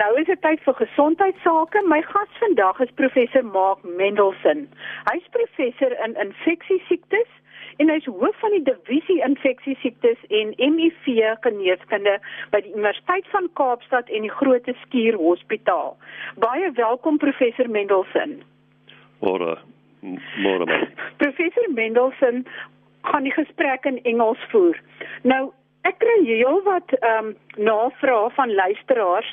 nou is dit tyd vir gesondheidsake. My gas vandag is professor Mark Mendelson. Hy's professor in infeksiesiektes en hy's hoof van die divisie infeksiesiektes en HIV geneeskunde by die Universiteit van Kaapstad en die Grote Skuur Hospitaal. Baie welkom professor Mendelson. Môre. Môre. professor Mendelson gaan die gesprek in Engels voer. Nou Ek kry heel wat ehm um, navrae van luisteraars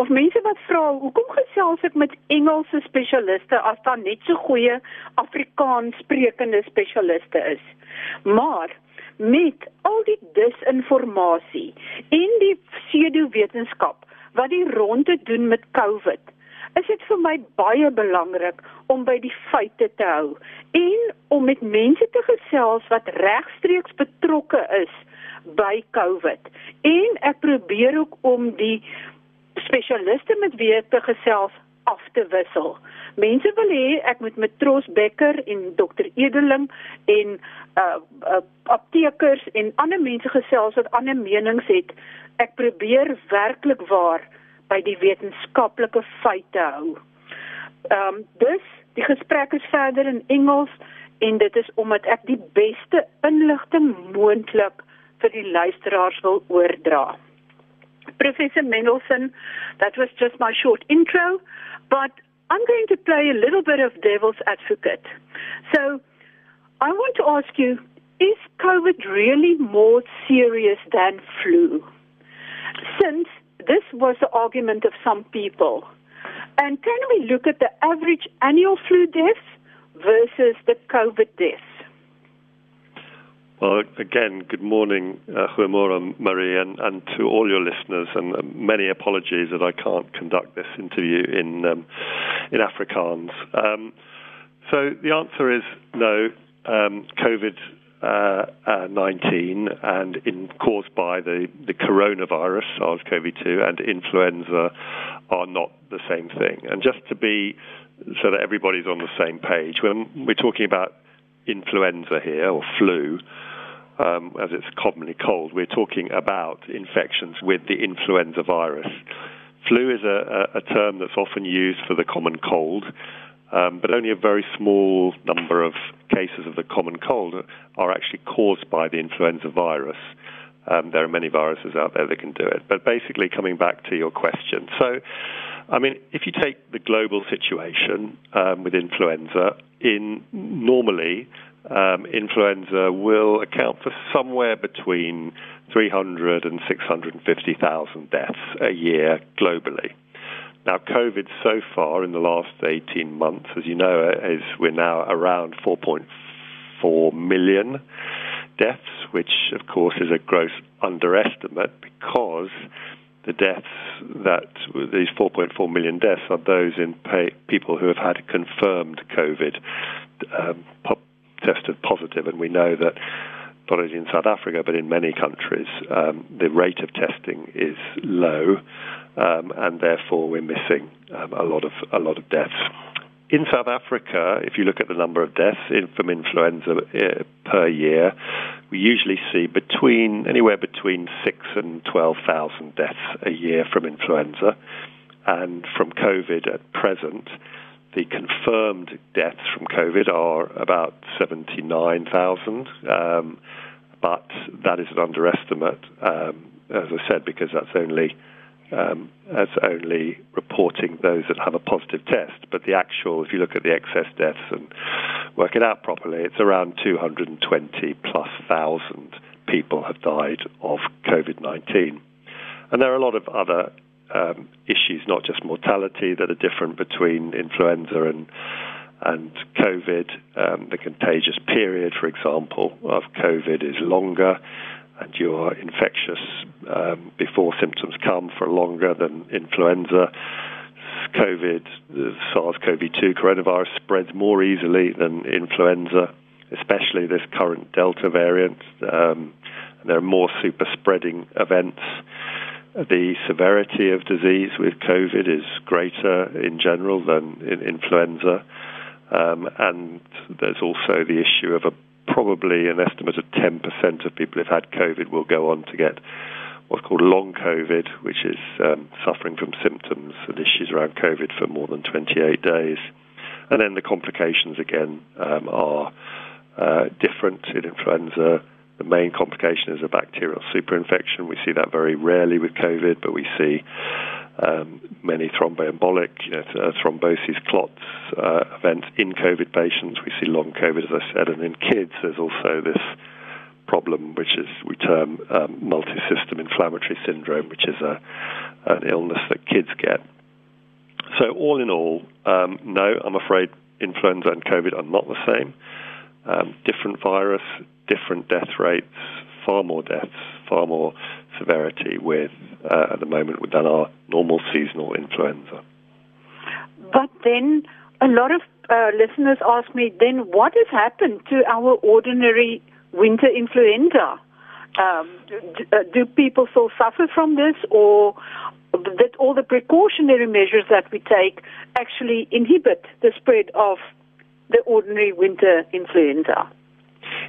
of mense wat vra hoekom gesels ek met Engelse spesialiste as daar net so goeie Afrikaans sprekende spesialiste is. Maar met al die disinformasie en die pseudowetenskap wat die ronde doen met COVID, is dit vir my baie belangrik om by die feite te hou en om met mense te gesels wat regstreeks betrokke is by COVID. En ek probeer ook om die spesialiste met wie ek te gesels af te wissel. Mense wil hê ek moet met Tros Becker en Dr Edeling en uh, uh aptekers en ander mense gesels wat ander menings het. Ek probeer werklik waar by die wetenskaplike feite hou. Ehm um, dus die gesprek is verder in Engels en dit is omdat ek die beste inligting moontlik vir die luisteraars wil oordra. Professor Mendelson, that was just my short intro, but I'm going to play a little bit of devil's advocate. So, I want to ask you, is COVID really more serious than flu? Since this was the argument of some people. And can we look at the average annual flu deaths versus the COVID deaths? Well, again, good morning, uh, Marí, and, and to all your listeners, and uh, many apologies that I can't conduct this interview in um, in Afrikaans. Um, so the answer is no. Um, COVID uh, uh, 19 and in, caused by the, the coronavirus, SARS-CoV-2, and influenza are not the same thing. And just to be so that everybody's on the same page, when we're talking about influenza here or flu, um, as it's commonly called, we're talking about infections with the influenza virus. Flu is a, a, term that's often used for the common cold, um, but only a very small number of cases of the common cold are actually caused by the influenza virus. Um, there are many viruses out there that can do it. But basically, coming back to your question, so I mean, if you take the global situation um, with influenza, in normally um, influenza will account for somewhere between 300 and 650,000 deaths a year globally. Now, COVID so far in the last 18 months, as you know, is we're now around 4.4 million deaths, which of course is a gross underestimate because the deaths that these 4.4 million deaths are those in pay, people who have had confirmed COVID um, tested positive, and we know that not only in South Africa but in many countries um, the rate of testing is low, um, and therefore we're missing um, a lot of a lot of deaths. In South Africa, if you look at the number of deaths from influenza uh, per year, we usually see between anywhere between six and twelve thousand deaths a year from influenza, and from COVID at present the confirmed deaths from COVID are about 79,000, um, but that is an underestimate, um, as I said, because that's only um, that's only reporting those that have a positive test. But the actual, if you look at the excess deaths and work it out properly, it's around 220 plus thousand people have died of COVID 19. And there are a lot of other um, issues, not just mortality, that are different between influenza and and COVID. Um, the contagious period, for example, of COVID is longer, and you're infectious um, before symptoms come for longer than influenza. COVID, the SARS-CoV-2 coronavirus spreads more easily than influenza, especially this current Delta variant. Um, there are more super spreading events. The severity of disease with COVID is greater in general than in influenza. Um, and there's also the issue of a, probably an estimate of 10% of people who've had COVID will go on to get what's called long COVID, which is um, suffering from symptoms and issues around COVID for more than 28 days. And then the complications again um, are uh, different in influenza. The main complication is a bacterial superinfection. We see that very rarely with COVID, but we see um, many thromboembolic, you know, uh, thrombosis, clots uh, events in COVID patients. We see long COVID, as I said, and in kids, there's also this problem, which is we term um, multi-system inflammatory syndrome, which is a, an illness that kids get. So all in all, um, no, I'm afraid influenza and COVID are not the same. Um, different virus, different death rates, far more deaths, far more severity with uh, at the moment with than our normal seasonal influenza. But then a lot of uh, listeners ask me, then what has happened to our ordinary winter influenza? Um, do, uh, do people still suffer from this, or that all the precautionary measures that we take actually inhibit the spread of the ordinary winter influenza?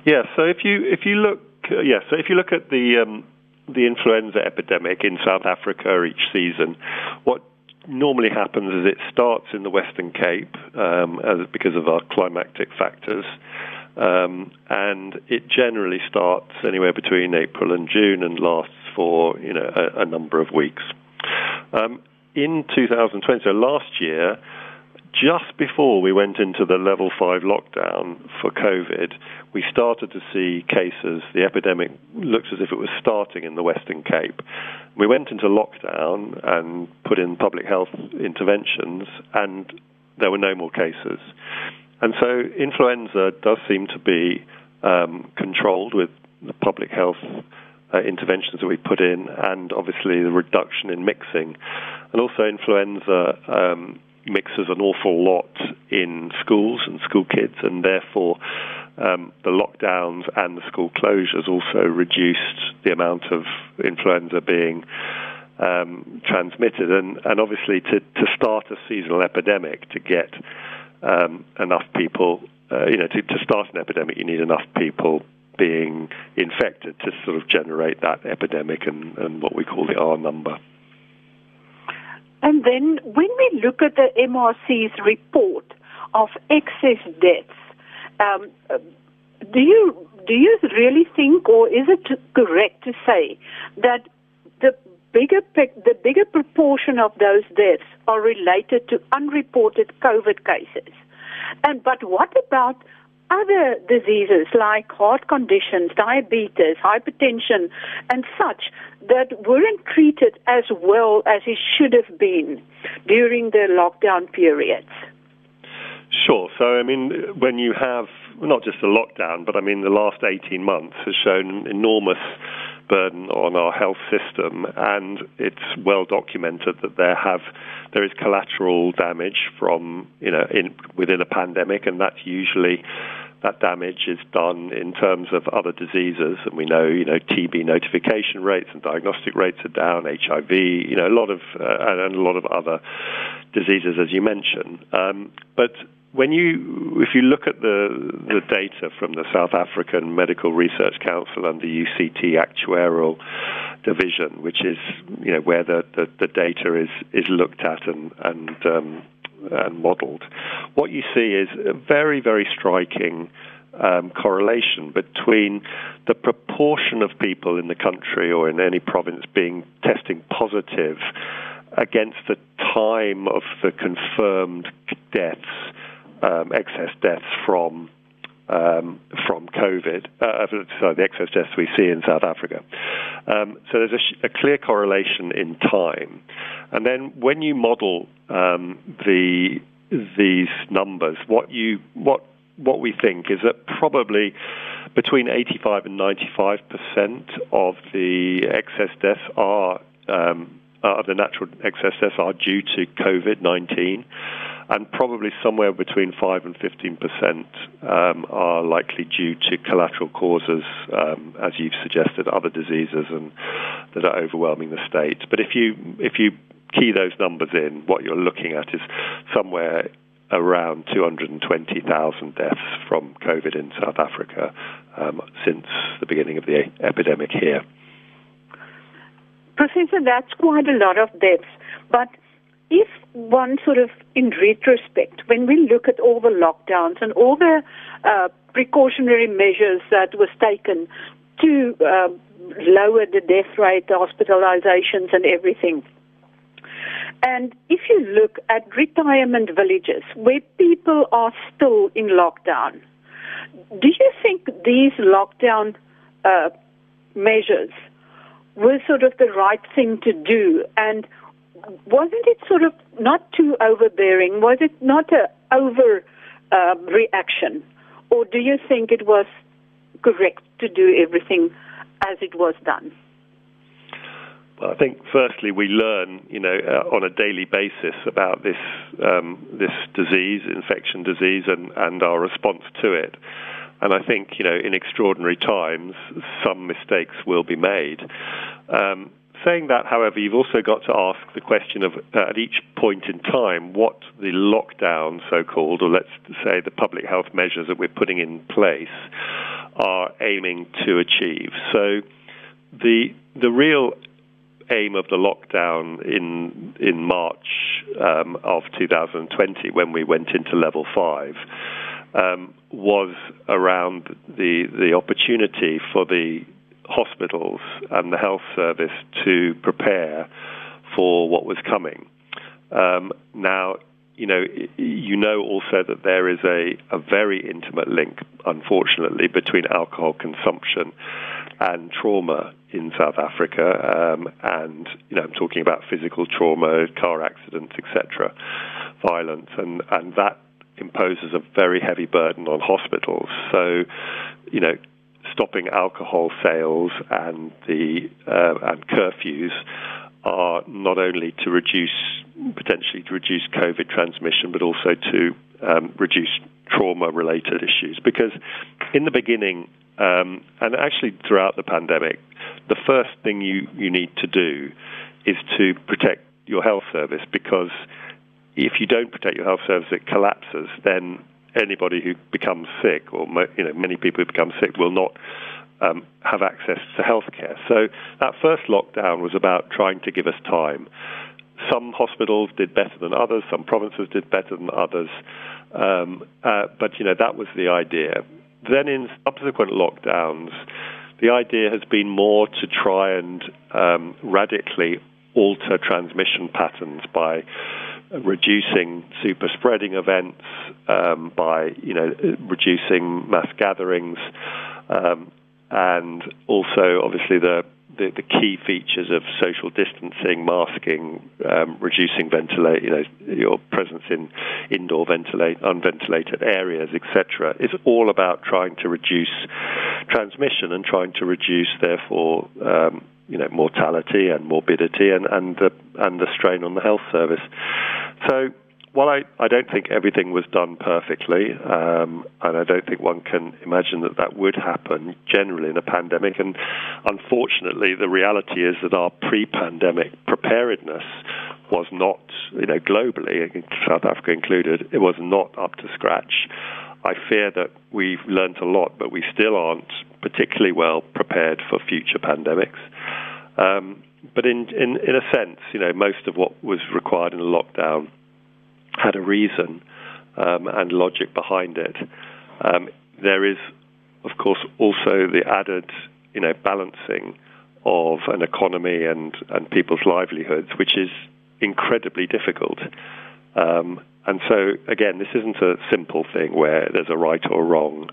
Yeah. So if you if you look, uh, yeah. So if you look at the um, the influenza epidemic in South Africa each season, what normally happens is it starts in the Western Cape um, as, because of our climatic factors. Um, and it generally starts anywhere between April and June and lasts for you know a, a number of weeks. Um, in 2020, so last year, just before we went into the level five lockdown for COVID, we started to see cases. The epidemic looked as if it was starting in the Western Cape. We went into lockdown and put in public health interventions, and there were no more cases. And so influenza does seem to be um, controlled with the public health uh, interventions that we put in, and obviously the reduction in mixing. And also, influenza um, mixes an awful lot in schools and school kids, and therefore um, the lockdowns and the school closures also reduced the amount of influenza being um, transmitted. And, and obviously, to, to start a seasonal epidemic, to get um, enough people, uh, you know, to, to start an epidemic, you need enough people being infected to sort of generate that epidemic and, and what we call the R number. And then when we look at the MRC's report of excess deaths, um, do you do you really think, or is it correct to say that the bigger the bigger proportion of those deaths are related to unreported COVID cases? And but what about other diseases like heart conditions, diabetes, hypertension, and such that weren't treated as well as it should have been during the lockdown periods? Sure. So, I mean, when you have not just a lockdown, but I mean, the last 18 months has shown an enormous burden on our health system, and it's well documented that there have there is collateral damage from you know in, within a pandemic, and that's usually that damage is done in terms of other diseases, and we know, you know, TB notification rates and diagnostic rates are down, HIV, you know, a lot of uh, and a lot of other diseases, as you mentioned. Um, but when you, if you look at the the data from the South African Medical Research Council and the UCT actuarial division, which is you know where the, the, the data is is looked at and and um, and modelled, what you see is a very, very striking um, correlation between the proportion of people in the country or in any province being testing positive against the time of the confirmed deaths, um, excess deaths from um, from COVID, uh, sorry, the excess deaths we see in South Africa. Um, so there's a, sh- a, clear correlation in time. And then when you model um, the these numbers, what you what what we think is that probably between 85 and 95 percent of the excess deaths are um, of the natural excess deaths are due to COVID 19 and probably somewhere between 5 and 15 percent um, are likely due to collateral causes, um, as you've suggested, other diseases and that are overwhelming the state. But if you if you key those numbers in, what you're looking at is somewhere around 220,000 deaths from COVID in South Africa um, since the beginning of the epidemic here. Professor, that's quite a lot of deaths. But if one sort of, in retrospect, when we look at all the lockdowns and all the uh, precautionary measures that was taken to uh, lower the death rate, the hospitalizations, and everything. And if you look at retirement villages where people are still in lockdown, do you think these lockdown uh, measures were sort of the right thing to do? And wasn't it sort of not too overbearing? Was it not a over uh, reaction? Or do you think it was correct to do everything as it was done? Well, I think firstly we learn, you know, uh, on a daily basis about this um, this disease, infection disease, and, and our response to it. And I think, you know, in extraordinary times, some mistakes will be made. Um, saying that, however, you've also got to ask the question of uh, at each point in time what the lockdown, so called, or let's say the public health measures that we're putting in place, are aiming to achieve. So the the real aim of the lockdown in in March um, of 2020, when we went into level five, um, was around the the opportunity for the hospitals and the health service to prepare for what was coming. Um, now, you know, you know also that there is a, a very intimate link, unfortunately, between alcohol consumption and trauma in South Africa, um, and you know, I'm talking about physical trauma, car accidents, etc., violence, and and that imposes a very heavy burden on hospitals. So, you know, stopping alcohol sales and the uh, and curfews are not only to reduce potentially to reduce COVID transmission, but also to um, reduce trauma-related issues. Because in the beginning, um, and actually throughout the pandemic, the first thing you, you need to do is to protect your health service because if you don't protect your health service, it collapses. Then anybody who becomes sick, or you know, many people who become sick, will not um, have access to healthcare. So that first lockdown was about trying to give us time. Some hospitals did better than others. Some provinces did better than others. Um, uh, but you know that was the idea. Then in subsequent lockdowns, the idea has been more to try and um, radically alter transmission patterns by reducing super spreading events, um, by you know reducing mass gatherings, um, and also obviously the, the, the key features of social distancing, masking, um, reducing ventilate, you know, your presence in indoor ventilate, unventilated areas, etc. is all about trying to reduce transmission and trying to reduce, therefore, um, you know, mortality and morbidity and, and the and the strain on the health service. So while I, I don't think everything was done perfectly, um, and I don't think one can imagine that that would happen generally in a pandemic, and unfortunately, the reality is that our pre-pandemic preparedness was not, you know, globally, South Africa included, it was not up to scratch. I fear that we've learned a lot, but we still aren't particularly well prepared for future pandemics. Um, but in, in, in a sense, you know, most of what was required in a lockdown had a reason um, and logic behind it. Um, there is, of course, also the added, you know, balancing of an economy and, and people's livelihoods, which is incredibly difficult. Um, and so, again, this isn't a simple thing where there's a right or wrong.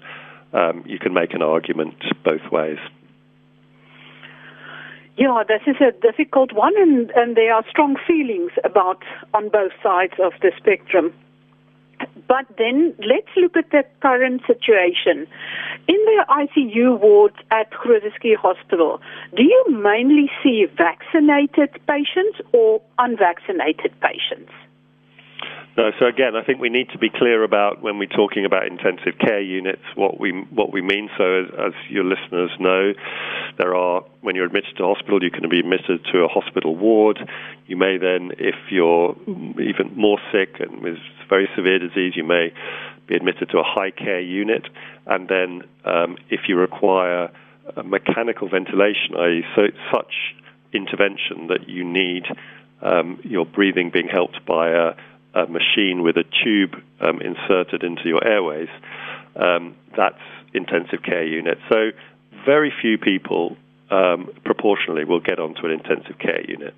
Um, you can make an argument both ways. Yeah, this is a difficult one, and, and there are strong feelings about on both sides of the spectrum. But then let's look at the current situation. In the ICU wards at Groote Hospital, do you mainly see vaccinated patients or unvaccinated patients? No, so again, I think we need to be clear about when we're talking about intensive care units what we what we mean. So, as, as your listeners know, there are when you're admitted to hospital, you can be admitted to a hospital ward. You may then, if you're even more sick and with very severe disease, you may be admitted to a high care unit, and then um, if you require mechanical ventilation, i.e., so such intervention that you need um, your breathing being helped by a, a machine with a tube um, inserted into your airways, um, that's intensive care unit. So very few people um, proportionally will get onto an intensive care unit.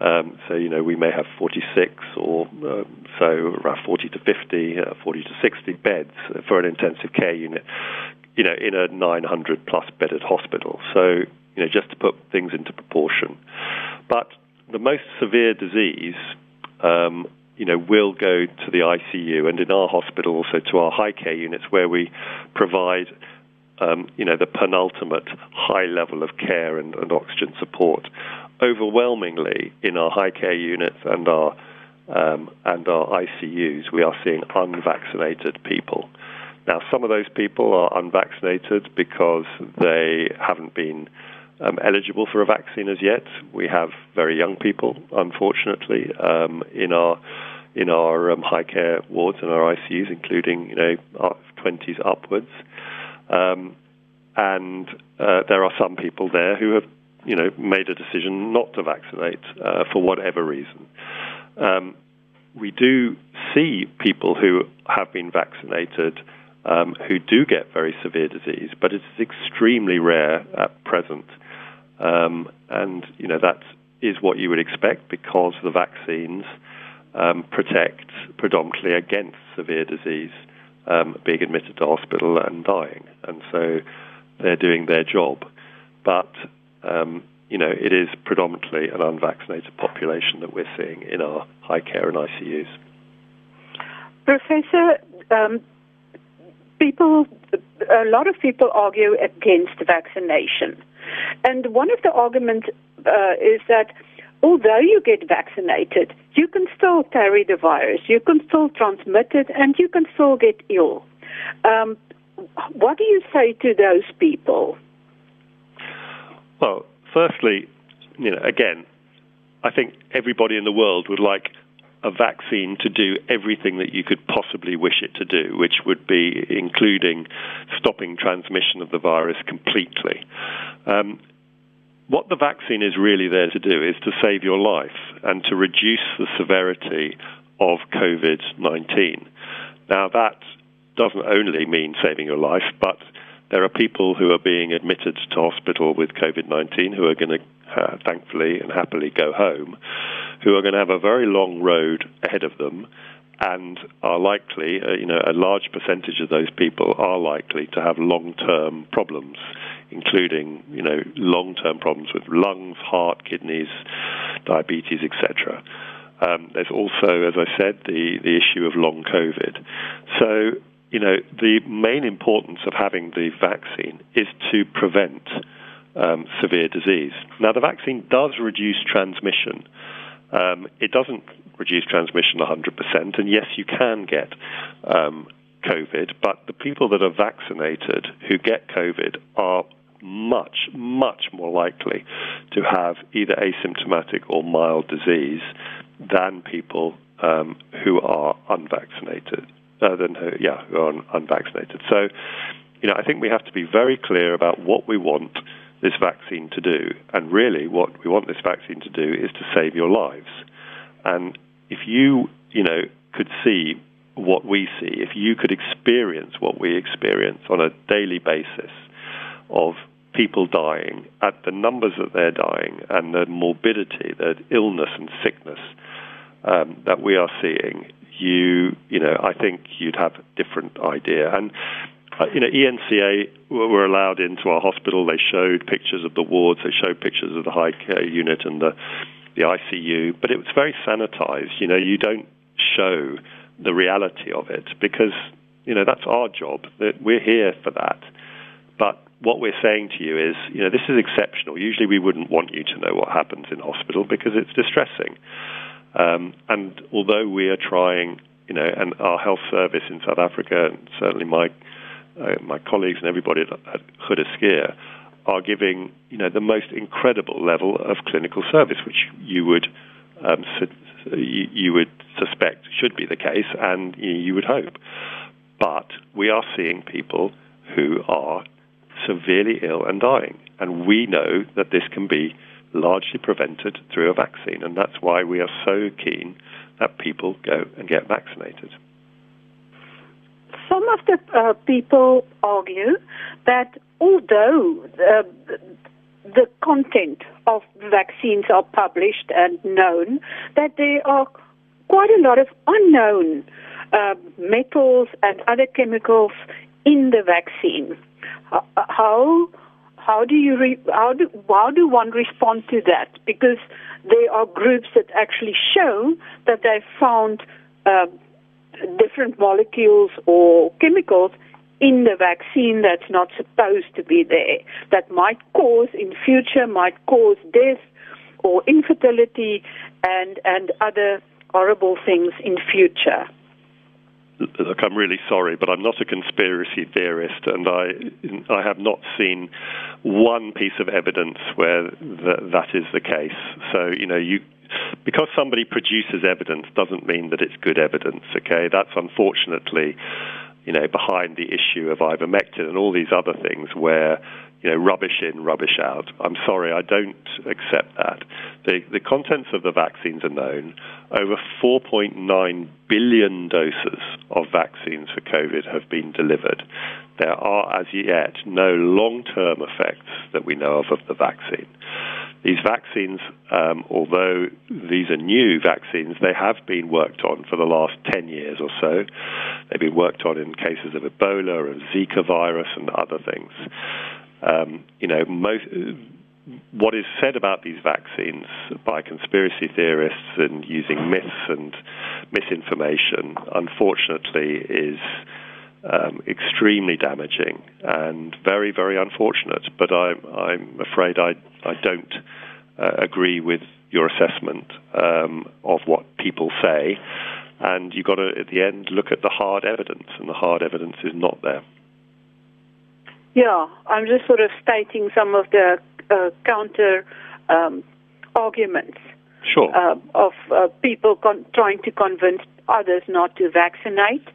Um, so, you know, we may have 46 or uh, so around 40 to 50, uh, 40 to 60 beds for an intensive care unit, you know, in a 900 plus bedded hospital. So, you know, just to put things into proportion. But the most severe disease, um, you know, will go to the ICU and in our hospital also to our high care units where we provide um, you know, the penultimate high level of care and, and, oxygen support. Overwhelmingly, in our high care units and our um, and our ICUs, we are seeing unvaccinated people. Now, some of those people are unvaccinated because they haven't been um, eligible for a vaccine as yet. We have very young people, unfortunately, um, in our in our um, high care wards and our ICUs, including you know 20s upwards. Um, and uh, there are some people there who have, you know, made a decision not to vaccinate uh, for whatever reason. Um, we do see people who have been vaccinated um, who do get very severe disease, but it's extremely rare at present. Um, and you know that is what you would expect because the vaccines um, protect predominantly against severe disease um, being admitted to hospital and dying. And so they're doing their job. But, um, you know, it is predominantly an unvaccinated population that we're seeing in our high care and ICUs. Professor, um, people, a lot of people argue against vaccination. And one of the arguments uh, is that although you get vaccinated, you can still carry the virus, you can still transmit it, and you can still get ill. Um, what do you say to those people? Well, firstly, you know, again, I think everybody in the world would like a vaccine to do everything that you could possibly wish it to do, which would be including stopping transmission of the virus completely. Um, what the vaccine is really there to do is to save your life and to reduce the severity of COVID 19. Now, that doesn't only mean saving your life, but there are people who are being admitted to hospital with COVID 19 who are going to, uh, thankfully and happily, go home, who are going to have a very long road ahead of them and are likely, uh, you know, a large percentage of those people are likely to have long-term problems, including, you know, long-term problems with lungs, heart, kidneys, diabetes, etc. Um, there's also, as I said, the, the issue of long COVID. So, you know, the main importance of having the vaccine is to prevent um, severe disease. Now, the vaccine does reduce transmission. Um, it doesn't reduce transmission 100%. And yes, you can get um, COVID, but the people that are vaccinated who get COVID are much, much more likely to have either asymptomatic or mild disease than people um, who are unvaccinated. Uh, than who, yeah, who are un- unvaccinated. So, you know, I think we have to be very clear about what we want this vaccine to do, and really, what we want this vaccine to do is to save your lives. And if you, you know, could see what we see, if you could experience what we experience on a daily basis of people dying at the numbers that they're dying and the morbidity, the illness and sickness um, that we are seeing, you, you know, I think you'd have a different idea. And uh, you know, eNCA were allowed into our hospital. They showed pictures of the wards. They showed pictures of the high care unit and the the ICU, but it was very sanitized. You know, you don't show the reality of it because, you know, that's our job. That we're here for that. But what we're saying to you is, you know, this is exceptional. Usually we wouldn't want you to know what happens in hospital because it's distressing. Um, and although we are trying, you know, and our health service in South Africa, and certainly my my colleagues and everybody at, at Schuur are giving you know the most incredible level of clinical service, which you would um, su- you, you, would suspect should be the case, and you, you would hope. But we are seeing people who are severely ill and dying, and we know that this can be largely prevented through a vaccine. And that's why we are so keen that people go and get vaccinated. Some of the uh, people argue that although uh, the content of vaccines are published and known, that there are quite a lot of unknown uh, metals and other chemicals in the vaccine. How how do you re, how do how do one respond to that? Because there are groups that actually show that they found uh, different molecules or chemicals in the vaccine that's not supposed to be there that might cause in future might cause death or infertility and and other horrible things in future look, I'm really sorry, but I'm not a conspiracy theorist, and I I have not seen one piece of evidence where that, that is the case. So you know you. Because somebody produces evidence doesn't mean that it's good evidence. Okay, that's unfortunately, you know, behind the issue of ivermectin and all these other things where you know, rubbish in, rubbish out. I'm sorry, I don't accept that. The, the contents of the vaccines are known. Over 4.9 billion doses of vaccines for COVID have been delivered. There are, as yet, no long term effects that we know of of the vaccine. These vaccines, um, although these are new vaccines, they have been worked on for the last 10 years or so. They've been worked on in cases of Ebola and Zika virus and other things um, you know, most, what is said about these vaccines by conspiracy theorists and using myths and misinformation, unfortunately, is um, extremely damaging and very, very unfortunate. But I'm, I'm afraid I, I don't uh, agree with your assessment um, of what people say. And you've got to, at the end, look at the hard evidence, and the hard evidence is not there. Yeah, I'm just sort of stating some of the uh, counter um, arguments sure. uh, of uh, people con- trying to convince others not to vaccinate,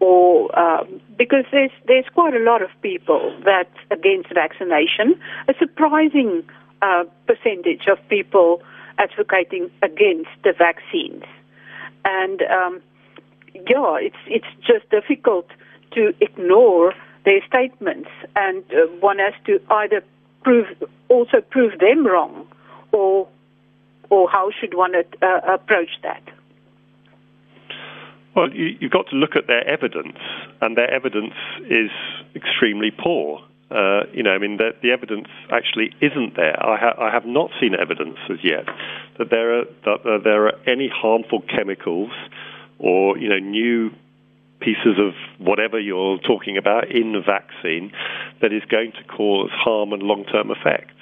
or um, because there's there's quite a lot of people that against vaccination, a surprising uh, percentage of people advocating against the vaccines, and um, yeah, it's it's just difficult to ignore their statements, and uh, one has to either prove also prove them wrong, or or how should one uh, approach that? Well, you, have got to look at their evidence, and their evidence is extremely poor. Uh, you know, I mean, the, the, evidence actually isn't there. I, ha- I, have not seen evidence as yet that there are that uh, there are any harmful chemicals or you know new pieces of whatever you're talking about in the vaccine that is going to cause harm and long-term effects.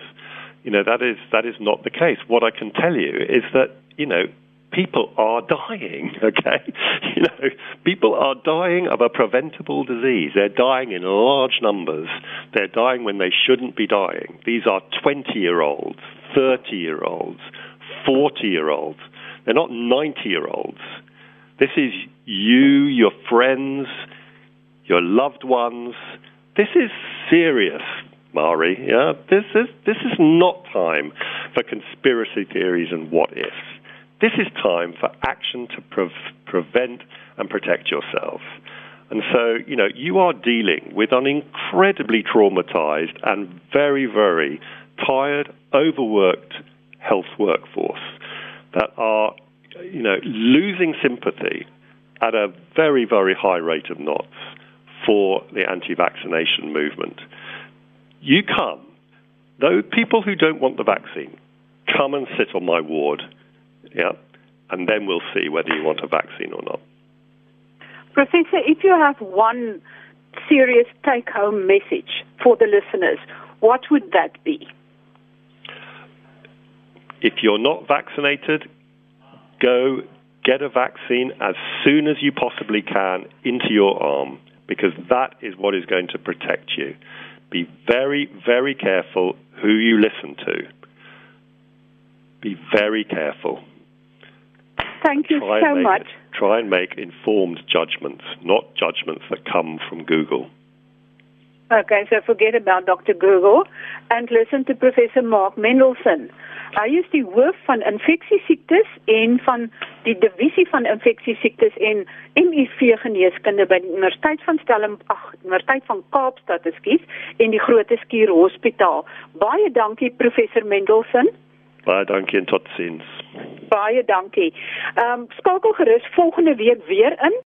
You know, that is, that is not the case. What I can tell you is that, you know, people are dying, okay? You know, people are dying of a preventable disease. They're dying in large numbers. They're dying when they shouldn't be dying. These are 20 year olds, 30 year olds, 40 year olds. They're not 90 year olds. This is you, your friends, your loved ones. This is serious, Marí. Yeah? This is this is not time for conspiracy theories and what ifs. This is time for action to pre- prevent and protect yourself. And so, you know, you are dealing with an incredibly traumatized and very, very tired, overworked health workforce that are you know, losing sympathy at a very, very high rate of knots for the anti-vaccination movement. You come, though people who don't want the vaccine, come and sit on my ward, yeah, and then we'll see whether you want a vaccine or not. Professor, if you have one serious take-home message for the listeners, what would that be? If you're not vaccinated, go get a vaccine as soon as you possibly can into your arm because that is what is going to protect you. Be very, very careful who you listen to. Be very careful. Thank you so make, much. Try and make informed judgments, not judgments that come from Google. Okay, so forget about Dr. Google and listen to Professor Mark Mendelson. Hy is die hoof van infeksiesiektes en van die divisie van infeksiesiektes en HIV geneeskunde by die Universiteit van Stellenbosch, Universiteit van Kaapstad, ekskuus, en die Groot Skuur Hospitaal. Baie dankie Professor Mendelson. Baie dankie en totsiens. Baie dankie. Ehm um, skakel gerus volgende week weer in